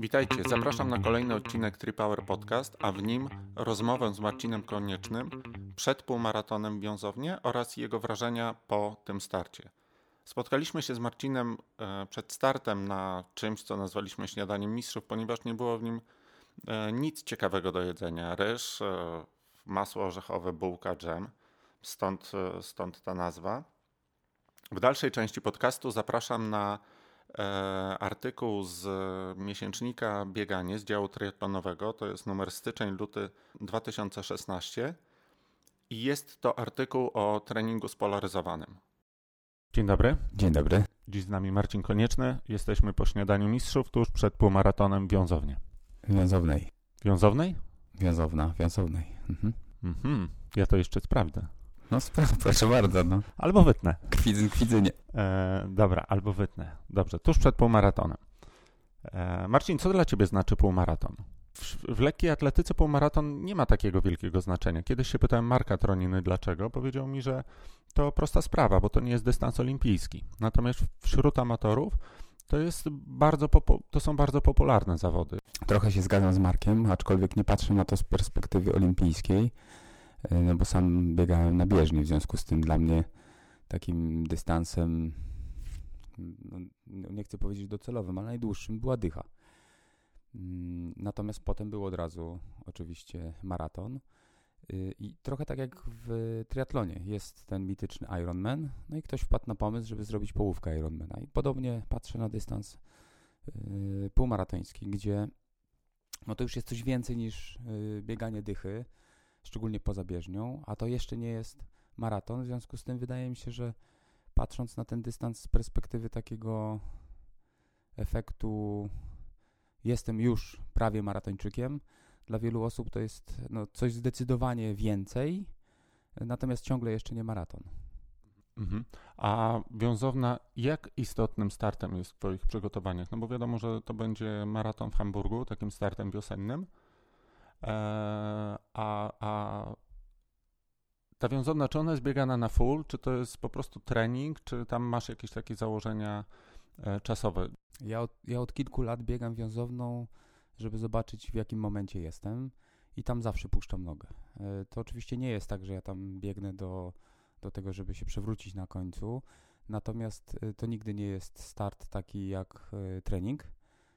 Witajcie, zapraszam na kolejny odcinek Tripower Podcast, a w nim rozmowę z Marcinem Koniecznym przed półmaratonem w Wiązownie oraz jego wrażenia po tym starcie. Spotkaliśmy się z Marcinem e, przed startem na czymś, co nazwaliśmy śniadaniem mistrzów, ponieważ nie było w nim e, nic ciekawego do jedzenia. Ryż, e, masło orzechowe, bułka, dżem, stąd, stąd ta nazwa. W dalszej części podcastu zapraszam na artykuł z miesięcznika Bieganie z działu triatlonowego. To jest numer styczeń-luty 2016. I jest to artykuł o treningu spolaryzowanym. Dzień dobry. Dzień dobry. Dziś z nami Marcin Konieczny. Jesteśmy po śniadaniu mistrzów tuż przed półmaratonem w Wiązownie. Wiązownej. Wiązownej? Wiązowna, wiązownej. Mhm. Mhm. Ja to jeszcze sprawdzę. No proszę bardzo, no. Albo wytnę. Kwidzyn, kwidzynie. E, dobra, albo wytnę. Dobrze, tuż przed półmaratonem. E, Marcin, co dla ciebie znaczy półmaraton? W, w lekkiej atletyce półmaraton nie ma takiego wielkiego znaczenia. Kiedyś się pytałem Marka Troniny dlaczego. Powiedział mi, że to prosta sprawa, bo to nie jest dystans olimpijski. Natomiast wśród amatorów to, jest bardzo to są bardzo popularne zawody. Trochę się zgadzam z Markiem, aczkolwiek nie patrzę na to z perspektywy olimpijskiej. E, no bo sam biegałem na bieżni, w związku z tym dla mnie takim dystansem, no, no, nie chcę powiedzieć docelowym, ale najdłuższym była dycha. Mm, natomiast potem był od razu oczywiście maraton. Y, I trochę tak jak w triatlonie jest ten mityczny Ironman, no i ktoś wpadł na pomysł, żeby zrobić połówkę Ironmana. I podobnie patrzę na dystans y, półmaratoński, gdzie no to już jest coś więcej niż y, bieganie dychy, szczególnie poza bieżnią, a to jeszcze nie jest maraton, w związku z tym wydaje mi się, że patrząc na ten dystans z perspektywy takiego efektu jestem już prawie maratończykiem, dla wielu osób to jest no, coś zdecydowanie więcej, natomiast ciągle jeszcze nie maraton. Mhm. A wiązowna, jak istotnym startem jest w Twoich przygotowaniach? No bo wiadomo, że to będzie maraton w Hamburgu, takim startem wiosennym. E, a, a ta wiązowna, czy ona jest biegana na full, czy to jest po prostu trening, czy tam masz jakieś takie założenia e, czasowe? Ja od, ja od kilku lat biegam wiązowną, żeby zobaczyć w jakim momencie jestem i tam zawsze puszczam nogę. E, to oczywiście nie jest tak, że ja tam biegnę do, do tego, żeby się przewrócić na końcu, natomiast to nigdy nie jest start taki jak trening,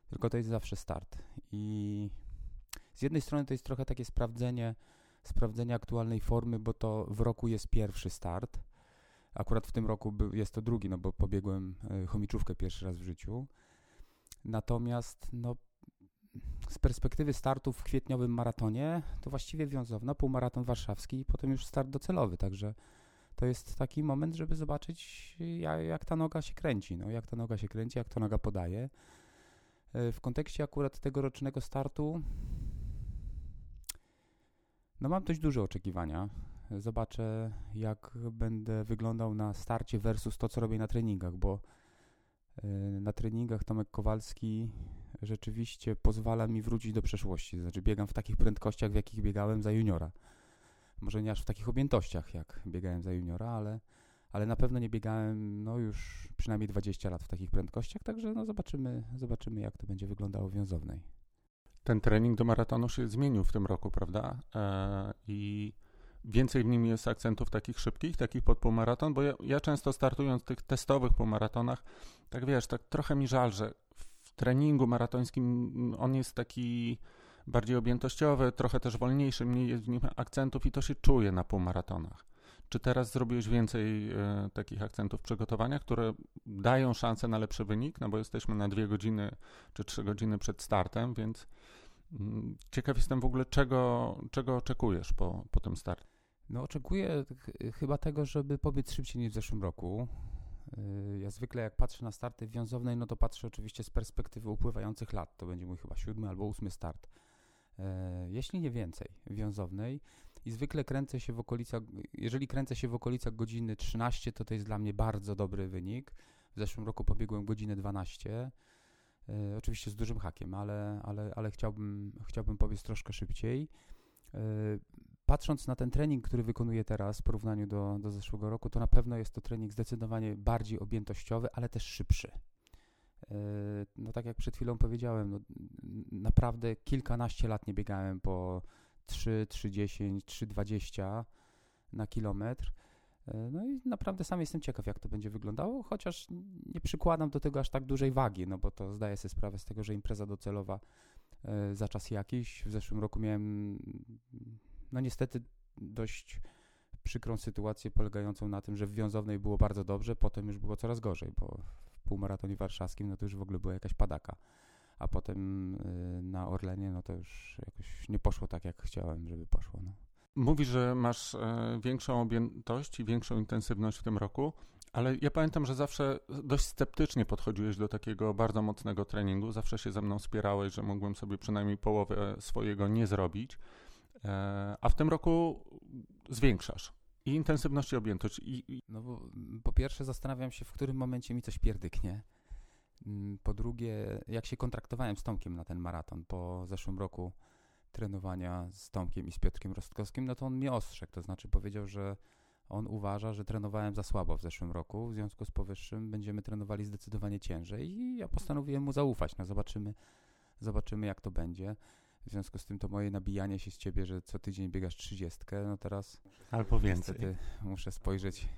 tylko to jest zawsze start i z jednej strony to jest trochę takie sprawdzenie, sprawdzenie aktualnej formy, bo to w roku jest pierwszy start. Akurat w tym roku jest to drugi, no bo pobiegłem e, chomiczówkę pierwszy raz w życiu. Natomiast no, z perspektywy startu w kwietniowym maratonie, to właściwie wiązowna, półmaraton warszawski i potem już start docelowy, także to jest taki moment, żeby zobaczyć, jak, jak, ta noga się kręci, no, jak ta noga się kręci, jak ta noga podaje. E, w kontekście akurat tegorocznego startu no mam dość duże oczekiwania. Zobaczę, jak będę wyglądał na starcie versus to, co robię na treningach, bo e, na treningach Tomek Kowalski rzeczywiście pozwala mi wrócić do przeszłości. Znaczy biegam w takich prędkościach, w jakich biegałem za juniora. Może nie aż w takich objętościach, jak biegałem za juniora, ale, ale na pewno nie biegałem no już przynajmniej 20 lat w takich prędkościach, także no zobaczymy, zobaczymy jak to będzie wyglądało w wiązownej ten trening do maratonu się zmienił w tym roku, prawda? E, I więcej w nim jest akcentów takich szybkich, takich pod półmaraton, bo ja, ja, często startując w tych testowych półmaratonach, tak wiesz, tak trochę mi żal, że w treningu maratońskim on jest taki bardziej objętościowy, trochę też wolniejszy, mniej jest w nim akcentów i to się czuje na półmaratonach. Czy teraz zrobiłeś więcej e, takich akcentów w przygotowaniach, które dają szansę na lepszy wynik? No bo jesteśmy na dwie godziny czy trzy godziny przed startem, więc mm, ciekaw jestem w ogóle, czego, czego oczekujesz po, po tym starcie. No, oczekuję chyba tego, żeby pobiec szybciej niż w zeszłym roku. Y, ja zwykle jak patrzę na starty wiązownej, no to patrzę oczywiście z perspektywy upływających lat. To będzie mój chyba siódmy albo ósmy start. E, jeśli nie więcej, wiązownej i zwykle kręcę się w okolicach, jeżeli kręcę się w okolicach godziny 13, to to jest dla mnie bardzo dobry wynik. W zeszłym roku pobiegłem godzinę 12, e, oczywiście z dużym hakiem, ale, ale, ale chciałbym, chciałbym pobiec troszkę szybciej. E, patrząc na ten trening, który wykonuję teraz w porównaniu do, do zeszłego roku, to na pewno jest to trening zdecydowanie bardziej objętościowy, ale też szybszy. E, no tak jak przed chwilą powiedziałem, no, naprawdę kilkanaście lat nie biegałem po 3, 3,10, 3,20 na kilometr. E, no i naprawdę sam jestem ciekaw, jak to będzie wyglądało, chociaż nie przykładam do tego aż tak dużej wagi, no bo to zdaję sobie sprawę z tego, że impreza docelowa e, za czas jakiś. W zeszłym roku miałem, no niestety, dość przykrą sytuację polegającą na tym, że w wiązownej było bardzo dobrze, potem już było coraz gorzej, bo w półmaratonie warszawskim no to już w ogóle była jakaś padaka, a potem y, na Orlenie no to już jakoś nie poszło tak, jak chciałem, żeby poszło. No. Mówisz, że masz e, większą objętość i większą intensywność w tym roku, ale ja pamiętam, że zawsze dość sceptycznie podchodziłeś do takiego bardzo mocnego treningu. Zawsze się ze mną spierałeś, że mógłbym sobie przynajmniej połowę swojego nie zrobić. E, a w tym roku zwiększasz i intensywność i objętość. I, i... No bo po pierwsze zastanawiam się, w którym momencie mi coś pierdyknie. Mm, po drugie, jak się kontraktowałem z Tomkiem na ten maraton po zeszłym roku trenowania z Tomkiem i z Piotrkiem Rostkowskim, no to on mnie ostrzegł, to znaczy powiedział, że on uważa, że trenowałem za słabo w zeszłym roku, w związku z powyższym będziemy trenowali zdecydowanie ciężej i ja postanowiłem mu zaufać, no zobaczymy, zobaczymy jak to będzie. W związku z tym to moje nabijanie się z ciebie, że co tydzień biegasz trzydziestkę, no teraz albo więcej. Niestety muszę spojrzeć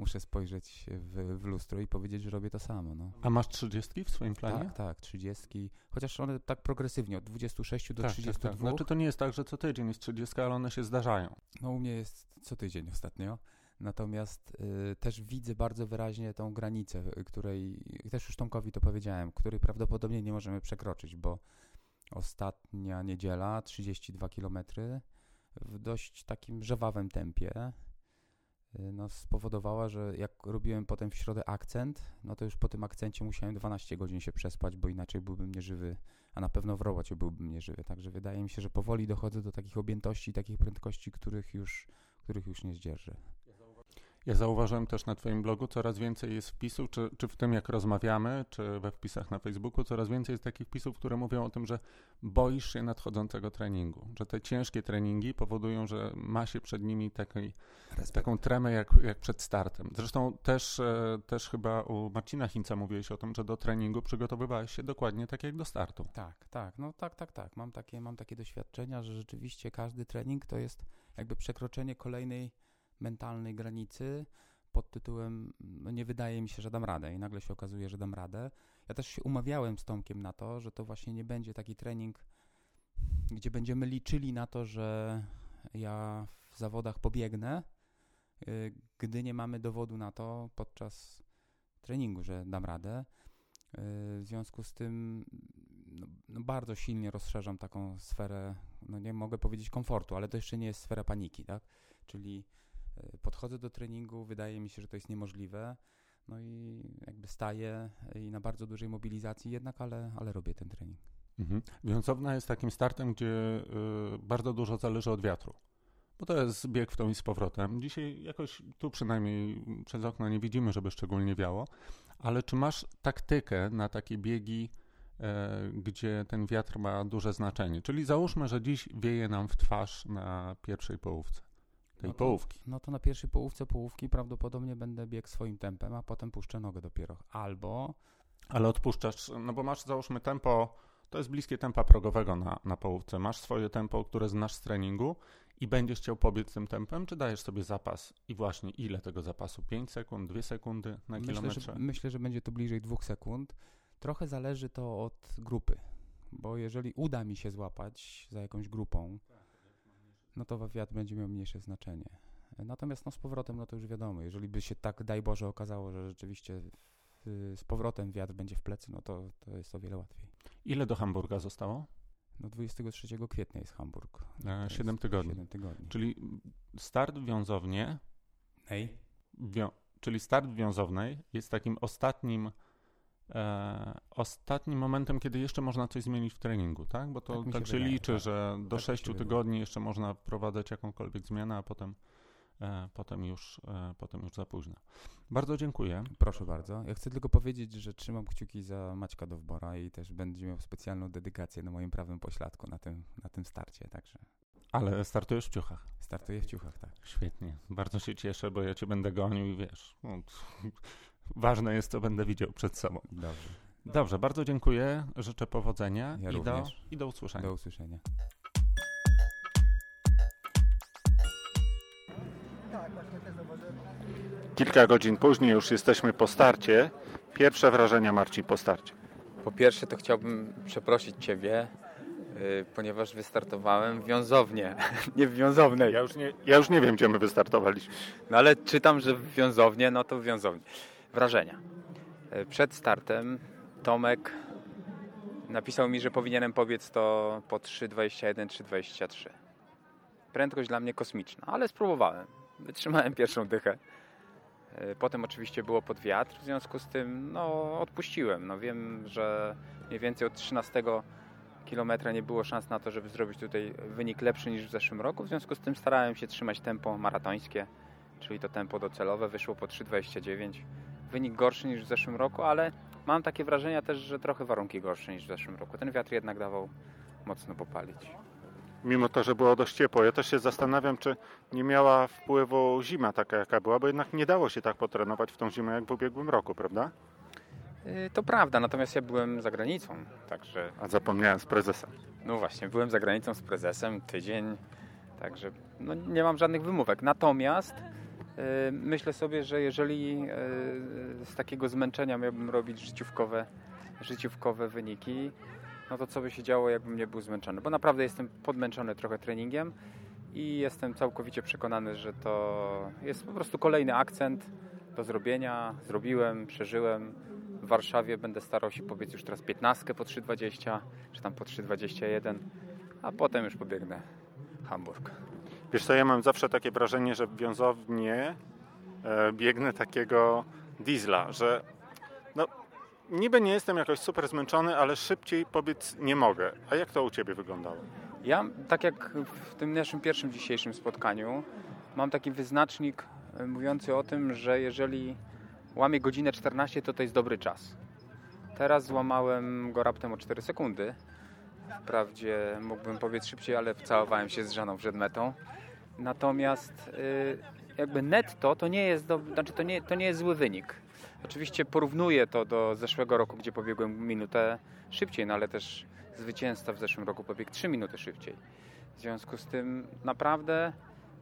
muszę spojrzeć w, w lustro i powiedzieć, że robię to samo. No. A masz trzydziestki w swoim planie? Tak, tak, trzydziestki. Chociaż one tak progresywnie, od 26 do tak, 32. Tak, tak. Znaczy to nie jest tak, że co tydzień jest 30, ale one się zdarzają. No u mnie jest co tydzień ostatnio. Natomiast y, też widzę bardzo wyraźnie tą granicę, której, też już Tomkowi to powiedziałem, której prawdopodobnie nie możemy przekroczyć, bo ostatnia niedziela, 32 km w dość takim żewawym tempie, no, spowodowała, że jak robiłem potem w środę akcent, no to już po tym akcencie musiałem 12 godzin się przespać, bo inaczej byłbym nieżywy, a na pewno w robocie byłbym nieżywy. Także wydaje mi się, że powoli dochodzę do takich objętości, takich prędkości, których już, których już nie zdzierżę. Ja zauważyłem też na Twoim blogu coraz więcej jest wpisów, czy, czy w tym jak rozmawiamy, czy we wpisach na Facebooku, coraz więcej jest takich wpisów, które mówią o tym, że boisz się nadchodzącego treningu, że te ciężkie treningi powodują, że ma się przed nimi taki, taką tremę jak, jak przed startem. Zresztą też, e, też chyba u Marcina Hinca mówiłeś o tym, że do treningu przygotowywałeś się dokładnie tak jak do startu. Tak, tak, no tak, tak, tak. Mam takie, mam takie doświadczenia, że rzeczywiście każdy trening to jest jakby przekroczenie kolejnej mentalnej granicy pod tytułem no nie wydaje mi się, że dam radę i nagle się okazuje, że dam radę. Ja też się umawiałem z Tomkiem na to, że to właśnie nie będzie taki trening, gdzie będziemy liczyli na to, że ja w zawodach pobiegnę, y, gdy nie mamy dowodu na to podczas treningu, że dam radę. Y, w związku z tym no, no bardzo silnie rozszerzam taką sferę, no nie mogę powiedzieć komfortu, ale to jeszcze nie jest sfera paniki, tak? Czyli podchodzę do treningu, wydaje mi się, że to jest niemożliwe. No i jakby staję i na bardzo dużej mobilizacji jednak, ale, ale robię ten trening. Mhm. Wiązowna jest takim startem, gdzie y, bardzo dużo zależy od wiatru. Bo to jest bieg w tą i z powrotem. Dzisiaj jakoś tu przynajmniej przez okno nie widzimy, żeby szczególnie wiało. Ale czy masz taktykę na takie biegi, e, gdzie ten wiatr ma duże znaczenie? Czyli załóżmy, że dziś wieje nam w twarz na pierwszej połówce tej no to, połówki. No to na pierwszej połówce połówki prawdopodobnie będę biegł swoim tempem, a potem puszczę nogę dopiero. Albo... Ale odpuszczasz, no bo masz załóżmy tempo, to jest bliskie tempa progowego na, na połówce. Masz swoje tempo, które znasz z treningu i będziesz chciał pobiec tym tempem, czy dajesz sobie zapas i właśnie ile tego zapasu? 5 sekund, 2 sekundy na myślę, kilometrze? Że, myślę, że będzie to bliżej 2 sekund. Trochę zależy to od grupy, bo jeżeli uda mi się złapać za jakąś grupą, no to wywiad będzie miał mniejsze znaczenie. Natomiast no, z powrotem, no to już wiadomo, jeżeli by się tak, daj Boże, okazało, że rzeczywiście w, z powrotem wiatr będzie w plecy, no to, to jest o wiele łatwiej. Ile do Hamburga zostało? No 23 kwietnia jest Hamburg. E, 7 tygodni. 7 tygodni. Czyli start w wiązownie. Hej. Wią, czyli start w wiązownej jest takim ostatnim e, ostatnim momentem, kiedy jeszcze można coś zmienić w treningu, tak? Bo to tak, tak się, wydaje, liczy, tak. że do tak 6 tygodni jeszcze można wprowadzać jakąkolwiek zmianę, a potem, e, potem, już, e, potem już za późno. Bardzo dziękuję. Proszę bardzo. Ja chcę tylko powiedzieć, że trzymam kciuki za Maćka Dowbora i też będzie miał specjalną dedykację na moim prawym pośladku na tym, na tym starcie, także... Ale startujesz w ciuchach. Startuję w ciuchach, tak. Świetnie. Bardzo się cieszę, bo ja cię będę gonił i wiesz, no, ważne jest, co będę widział przed sobą. Dobrze. Dobrze, bardzo dziękuję. Życzę powodzenia Ja i, do, i do usłyszenia. Do usłyszenia. Kilka godzin później już jesteśmy po starcie. Pierwsze wrażenia Marcin po starcie. Po pierwsze to chciałbym przeprosić Ciebie, yy, ponieważ wystartowałem wiązownie, nie w wiązownej. Ja już nie, ja już nie wiem, gdzie my wystartowaliśmy. No ale czytam, że w wiązownie, no to w wiązownie. Wrażenia. Yy, Przed startem Tomek napisał mi, że powinienem pobiec to po 3.21, 3.23. Prędkość dla mnie kosmiczna, ale spróbowałem. Wytrzymałem pierwszą dychę. Yy, Potem oczywiście było pod wiatr, w związku z tym no, odpuściłem. No, wiem, że mniej więcej od 13 kilometra nie było szans na to, żeby zrobić tutaj wynik lepszy niż w zeszłym roku. W związku z tym starałem się trzymać tempo maratońskie, czyli to tempo docelowe. Wyszło po 3,29. Wynik gorszy niż w zeszłym roku, ale mam takie wrażenia też, że trochę warunki gorsze niż w zeszłym roku. Ten wiatr jednak dawał mocno popalić. Mimo to, że było dość ciepło. Ja też się zastanawiam, czy nie miała wpływu zima taka, jaka była, bo jednak nie dało się tak potrenować w tą zimę, jak w ubiegłym roku, prawda? Yy, To prawda, natomiast ja byłem za granicą, także A zapomniałem z prezesem. No właśnie, byłem za granicą z prezesem tydzień, także no, nie mam żadnych wymówek. Natomiast y, myślę sobie, że jeżeli y, z takiego zmęczenia miałbym robić życiówkowe, życiówkowe wyniki, no to co by się działo, jakbym nie był zmęczony? Bo naprawdę jestem podmęczony trochę treningiem i jestem całkowicie przekonany, że to jest po prostu kolejny akcent do zrobienia. Zrobiłem, przeżyłem. W Warszawie będę starał się pobiec już teraz 15 po 3,20 czy tam po 3,21, a potem już pobiegnę Hamburg. Wiesz co, ja mam zawsze takie wrażenie, że w wiązownie e, biegnę takiego diesla, że no, niby nie jestem jakoś super zmęczony, ale szybciej pobiec nie mogę. A jak to u Ciebie wyglądało? Ja, tak jak w tym naszym pierwszym dzisiejszym spotkaniu, mam taki wyznacznik e, mówiący o tym, że jeżeli łamię godzinę 14, to to jest dobry czas. Teraz złamałem go raptem o 4 sekundy. Wprawdzie mógłbym pobiec szybciej, ale wcałowałem się z żoną przed metą. Natomiast y, jakby netto to nie jest, do, znaczy to nie, to nie jest zły wynik. Oczywiście porównuję to do zeszłego roku, gdzie pobiegłem minutę szybciej, no ale też zwycięzca w zeszłym roku pobiegł 3 minuty szybciej. W związku z tym naprawdę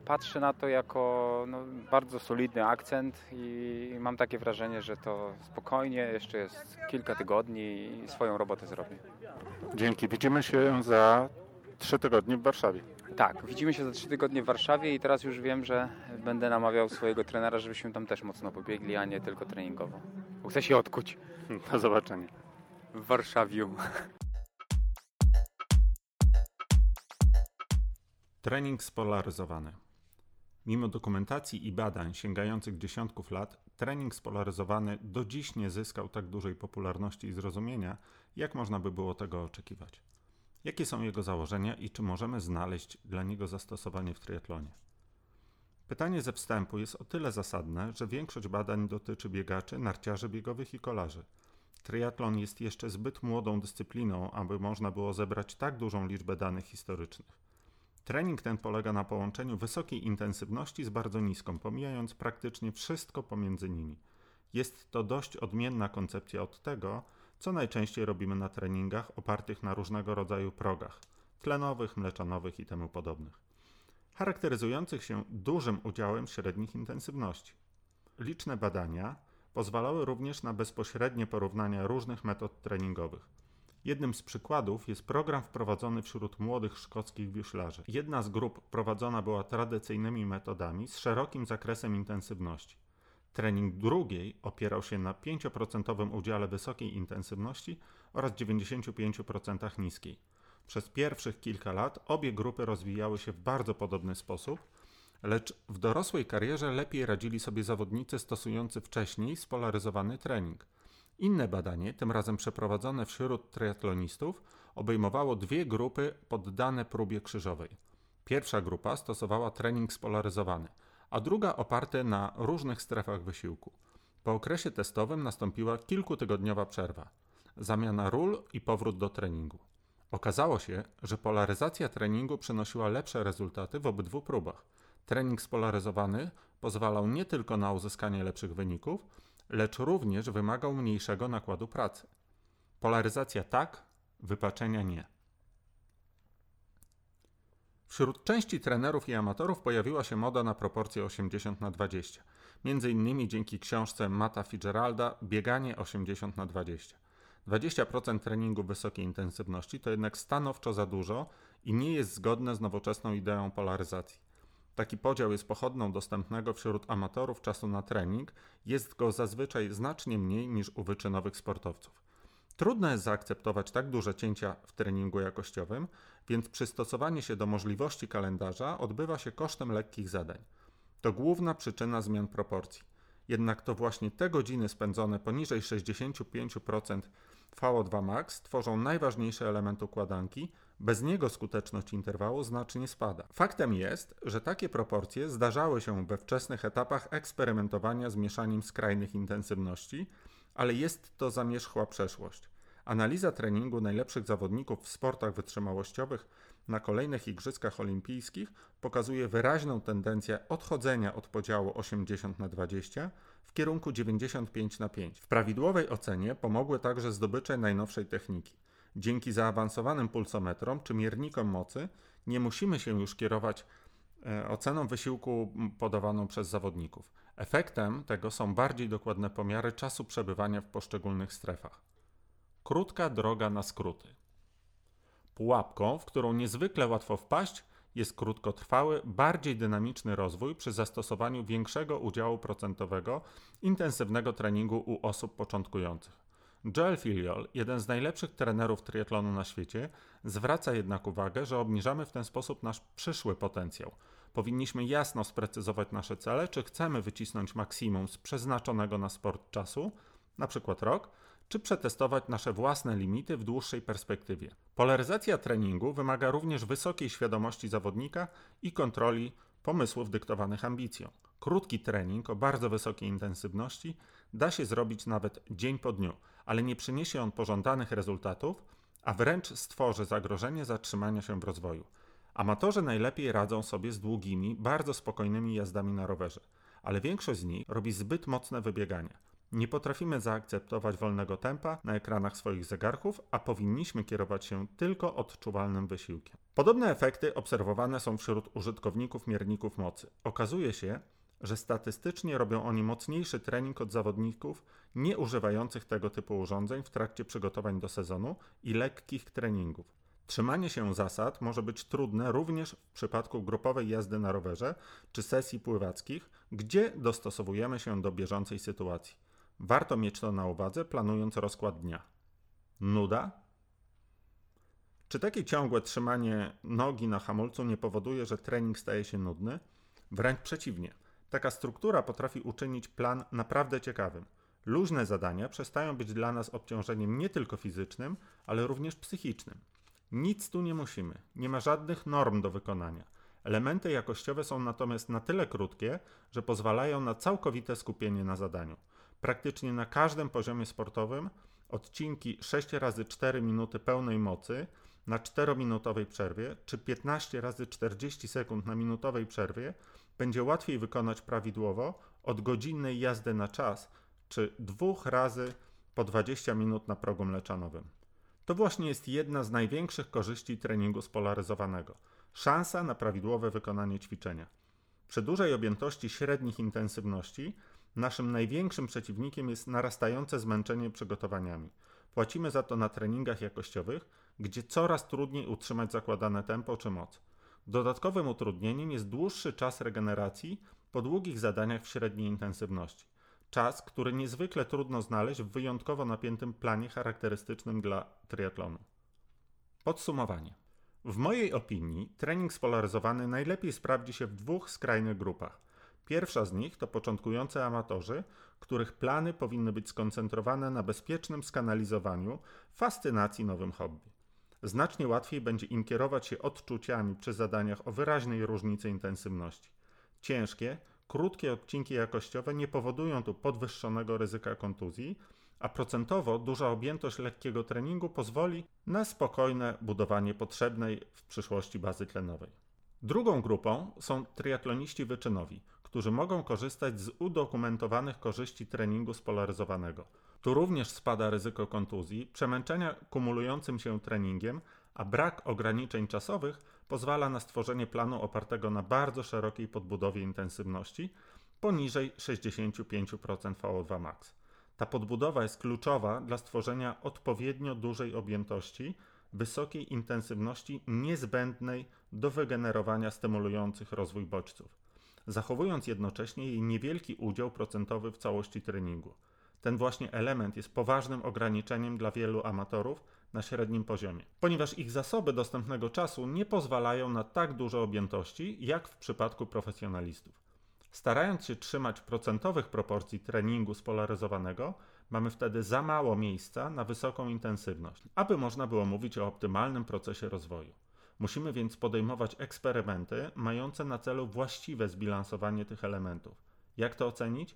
patrzę na to jako no, bardzo solidny akcent i mam takie wrażenie, że to spokojnie, jeszcze jest kilka tygodni i swoją robotę zrobię. Dzięki. Widzimy się za trzy tygodnie w Warszawie. Tak, widzimy się za trzy tygodnie w Warszawie i teraz już wiem, że będę namawiał swojego trenera, żebyśmy tam też mocno pobiegli, a nie tylko treningowo. Bo chcę się odkuć Do zobaczenia. w Warszawiu. Trening spolaryzowany. Mimo dokumentacji i badań sięgających dziesiątków lat, trening spolaryzowany do dziś nie zyskał tak dużej popularności i zrozumienia, jak można by było tego oczekiwać. Jakie są jego założenia i czy możemy znaleźć dla niego zastosowanie w triatlonie? Pytanie ze wstępu jest o tyle zasadne, że większość badań dotyczy biegaczy, narciarzy biegowych i kolarzy. Triatlon jest jeszcze zbyt młodą dyscypliną, aby można było zebrać tak dużą liczbę danych historycznych. Trening ten polega na połączeniu wysokiej intensywności z bardzo niską, pomijając praktycznie wszystko pomiędzy nimi. Jest to dość odmienna koncepcja od tego, co najczęściej robimy na treningach opartych na różnego rodzaju progach tlenowych, mleczanowych i temu podobnych, charakteryzujących się dużym udziałem średnich intensywności. Liczne badania pozwalały również na bezpośrednie porównania różnych metod treningowych. Jednym z przykładów jest program wprowadzony wśród młodych szkockich wioślarzy. Jedna z grup prowadzona była tradycyjnymi metodami z szerokim zakresem intensywności. Trening drugiej opierał się na 5% udziale wysokiej intensywności oraz 95% niskiej. Przez pierwszych kilka lat obie grupy rozwijały się w bardzo podobny sposób, lecz w dorosłej karierze lepiej radzili sobie zawodnicy stosujący wcześniej spolaryzowany trening. Inne badanie, tym razem przeprowadzone wśród triatlonistów, obejmowało dwie grupy poddane próbie krzyżowej. Pierwsza grupa stosowała trening spolaryzowany, a druga oparty na różnych strefach wysiłku. Po okresie testowym nastąpiła kilkutygodniowa przerwa, zamiana ról i powrót do treningu. Okazało się, że polaryzacja treningu przynosiła lepsze rezultaty w obydwu próbach. Trening spolaryzowany pozwalał nie tylko na uzyskanie lepszych wyników, lecz również wymagał mniejszego nakładu pracy. Polaryzacja tak, wypaczenia nie. Wśród części trenerów i amatorów pojawiła się moda na proporcje 80 na 20. Między innymi dzięki książce Mata Fitzgeralda Bieganie 80 na 20. 20% treningu wysokiej intensywności to jednak stanowczo za dużo i nie jest zgodne z nowoczesną ideą polaryzacji. Taki podział jest pochodną dostępnego wśród amatorów czasu na trening, jest go zazwyczaj znacznie mniej niż u wyczynowych sportowców. Trudno jest zaakceptować tak duże cięcia w treningu jakościowym, więc przystosowanie się do możliwości kalendarza odbywa się kosztem lekkich zadań. To główna przyczyna zmian proporcji. Jednak to właśnie te godziny spędzone poniżej 65% VO2 max tworzą najważniejszy element układanki, bez niego skuteczność interwału znacznie spada. Faktem jest, że takie proporcje zdarzały się we wczesnych etapach eksperymentowania z mieszaniem skrajnych intensywności, ale jest to zamierzchła przeszłość. Analiza treningu najlepszych zawodników w sportach wytrzymałościowych na kolejnych Igrzyskach Olimpijskich pokazuje wyraźną tendencję odchodzenia od podziału 80 na 20 w kierunku 95 na 5. W prawidłowej ocenie pomogły także zdobycze najnowszej techniki. Dzięki zaawansowanym pulsometrom czy miernikom mocy nie musimy się już kierować e, oceną wysiłku podawaną przez zawodników. Efektem tego są bardziej dokładne pomiary czasu przebywania w poszczególnych strefach. Krótka droga na skróty. Pułapką, w którą niezwykle łatwo wpaść, jest krótkotrwały, bardziej dynamiczny rozwój przy zastosowaniu większego udziału procentowego intensywnego treningu u osób początkujących. Joel Filiol, jeden z najlepszych trenerów triatlonu na świecie, zwraca jednak uwagę, że obniżamy w ten sposób nasz przyszły potencjał. Powinniśmy jasno sprecyzować nasze cele, czy chcemy wycisnąć maksimum z przeznaczonego na sport czasu, przykład rok, czy przetestować nasze własne limity w dłuższej perspektywie. Polaryzacja treningu wymaga również wysokiej świadomości zawodnika i kontroli pomysłów dyktowanych ambicją. Krótki trening o bardzo wysokiej intensywności da się zrobić nawet dzień po dniu, ale nie przyniesie on pożądanych rezultatów, a wręcz stworzy zagrożenie zatrzymania się w rozwoju. Amatorzy najlepiej radzą sobie z długimi, bardzo spokojnymi jazdami na rowerze, ale większość z nich robi zbyt mocne wybiegania. Nie potrafimy zaakceptować wolnego tempa na ekranach swoich zegarków, a powinniśmy kierować się tylko odczuwalnym wysiłkiem. Podobne efekty obserwowane są wśród użytkowników mierników mocy. Okazuje się, że statystycznie robią oni mocniejszy trening od zawodników nie używających tego typu urządzeń w trakcie przygotowań do sezonu i lekkich treningów. Trzymanie się zasad może być trudne również w przypadku grupowej jazdy na rowerze czy sesji pływackich, gdzie dostosowujemy się do bieżącej sytuacji. Warto mieć to na uwadze, planując rozkład dnia. Nuda? Czy takie ciągłe trzymanie nogi na hamulcu nie powoduje, że trening staje się nudny? Wręcz przeciwnie. Taka struktura potrafi uczynić plan naprawdę ciekawym. Luźne zadania przestają być dla nas obciążeniem nie tylko fizycznym, ale również psychicznym. Nic tu nie musimy, nie ma żadnych norm do wykonania. Elementy jakościowe są natomiast na tyle krótkie, że pozwalają na całkowite skupienie na zadaniu. Praktycznie na każdym poziomie sportowym odcinki 6 razy 4 minuty pełnej mocy na 4-minutowej przerwie, czy 15 razy 40 sekund na minutowej przerwie będzie łatwiej wykonać prawidłowo od godzinnej jazdy na czas, czy dwóch razy po 20 minut na progu mleczanowym. To właśnie jest jedna z największych korzyści treningu spolaryzowanego szansa na prawidłowe wykonanie ćwiczenia. Przy dużej objętości średnich intensywności naszym największym przeciwnikiem jest narastające zmęczenie przygotowaniami. Płacimy za to na treningach jakościowych, gdzie coraz trudniej utrzymać zakładane tempo czy moc. Dodatkowym utrudnieniem jest dłuższy czas regeneracji po długich zadaniach w średniej intensywności. Czas, który niezwykle trudno znaleźć w wyjątkowo napiętym planie charakterystycznym dla triatlonu. Podsumowanie. W mojej opinii trening spolaryzowany najlepiej sprawdzi się w dwóch skrajnych grupach. Pierwsza z nich to początkujący amatorzy, których plany powinny być skoncentrowane na bezpiecznym skanalizowaniu fascynacji nowym hobby. Znacznie łatwiej będzie im kierować się odczuciami przy zadaniach o wyraźnej różnicy intensywności. Ciężkie, krótkie odcinki jakościowe nie powodują tu podwyższonego ryzyka kontuzji, a procentowo duża objętość lekkiego treningu pozwoli na spokojne budowanie potrzebnej w przyszłości bazy tlenowej. Drugą grupą są triatloniści wyczynowi, którzy mogą korzystać z udokumentowanych korzyści treningu spolaryzowanego. Tu również spada ryzyko kontuzji, przemęczenia kumulującym się treningiem, a brak ograniczeń czasowych pozwala na stworzenie planu opartego na bardzo szerokiej podbudowie intensywności poniżej 65% VO2 max. Ta podbudowa jest kluczowa dla stworzenia odpowiednio dużej objętości, wysokiej intensywności niezbędnej do wygenerowania stymulujących rozwój bodźców, zachowując jednocześnie jej niewielki udział procentowy w całości treningu. Ten właśnie element jest poważnym ograniczeniem dla wielu amatorów na średnim poziomie, ponieważ ich zasoby dostępnego czasu nie pozwalają na tak duże objętości jak w przypadku profesjonalistów. Starając się trzymać procentowych proporcji treningu spolaryzowanego, mamy wtedy za mało miejsca na wysoką intensywność, aby można było mówić o optymalnym procesie rozwoju. Musimy więc podejmować eksperymenty mające na celu właściwe zbilansowanie tych elementów. Jak to ocenić?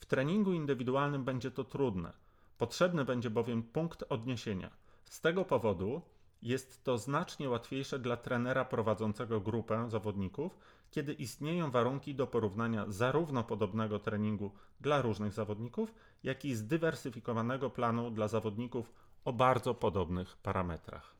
W treningu indywidualnym będzie to trudne. Potrzebny będzie bowiem punkt odniesienia. Z tego powodu jest to znacznie łatwiejsze dla trenera prowadzącego grupę zawodników, kiedy istnieją warunki do porównania zarówno podobnego treningu dla różnych zawodników, jak i zdywersyfikowanego planu dla zawodników o bardzo podobnych parametrach.